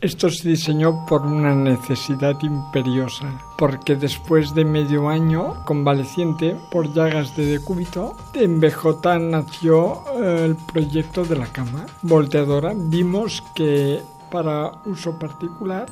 Esto se diseñó por una necesidad imperiosa, porque después de medio año convaleciente por llagas de decúbito, en BJ nació eh, el proyecto de la cama volteadora. Vimos que para uso particular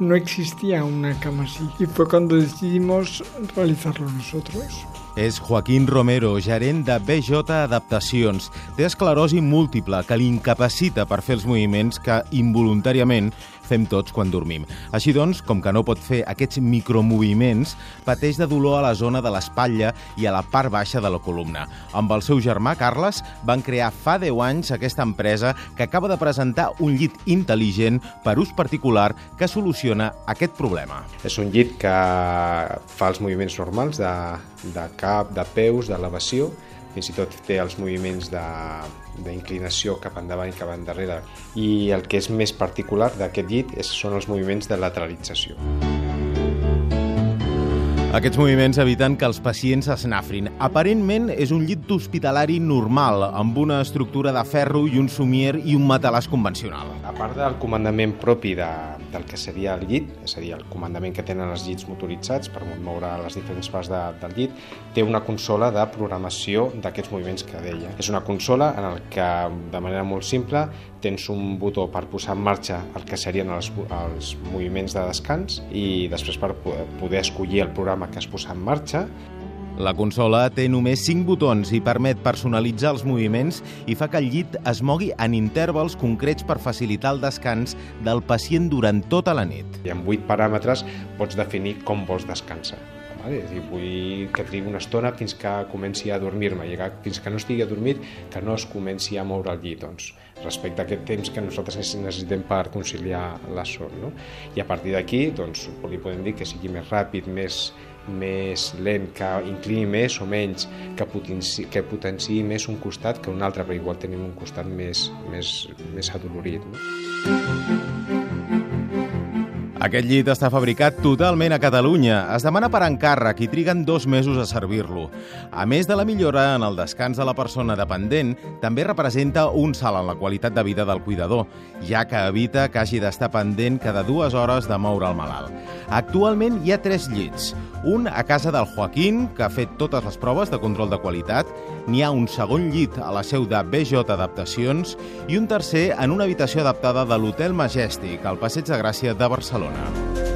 no existía una cama así y fue cuando decidimos realizarlo nosotros. És Joaquín Romero, gerent de BJ Adaptacions. Té esclerosi múltiple que l'incapacita per fer els moviments que involuntàriament fem tots quan dormim. Així doncs, com que no pot fer aquests micromoviments, pateix de dolor a la zona de l'espatlla i a la part baixa de la columna. Amb el seu germà, Carles, van crear fa 10 anys aquesta empresa que acaba de presentar un llit intel·ligent per ús particular que soluciona aquest problema. És un llit que fa els moviments normals de, de cap, de peus, d'elevació, fins i tot té els moviments d'inclinació cap endavant i cap endarrere. I el que és més particular d'aquest llit són els moviments de lateralització. Aquests moviments eviten que els pacients s'esnafrin. Aparentment és un llit hospitalari normal, amb una estructura de ferro i un somier i un matalàs convencional. A part del comandament propi de, del que seria el llit, és a dir, el comandament que tenen els llits motoritzats per moure les diferents parts de, del llit, té una consola de programació d'aquests moviments que deia. És una consola en el que, de manera molt simple, tens un botó per posar en marxa el que serien els, els moviments de descans i després per poder escollir el programa que es posa en marxa la consola té només 5 botons i permet personalitzar els moviments i fa que el llit es mogui en intervals concrets per facilitar el descans del pacient durant tota la nit. I amb 8 paràmetres pots definir com vols descansar. Vale? És a dir, vull que trigui una estona fins que comenci a dormir-me i fins que no estigui adormit que no es comenci a moure el llit doncs, respecte a aquest temps que nosaltres necessitem per conciliar la son. No? I a partir d'aquí doncs, li podem dir que sigui més ràpid, més, més lent, que inclini més o menys, que potenciï, que potenciï més un costat que un altre, perquè igual tenim un costat més, més, més adolorit. No? Aquest llit està fabricat totalment a Catalunya. Es demana per encàrrec i triguen dos mesos a servir-lo. A més de la millora en el descans de la persona dependent, també representa un salt en la qualitat de vida del cuidador, ja que evita que hagi d'estar pendent cada dues hores de moure el malalt. Actualment hi ha tres llits. Un a casa del Joaquín, que ha fet totes les proves de control de qualitat. N'hi ha un segon llit a la seu de BJ Adaptacions i un tercer en una habitació adaptada de l'Hotel Majestic, al Passeig de Gràcia de Barcelona. now.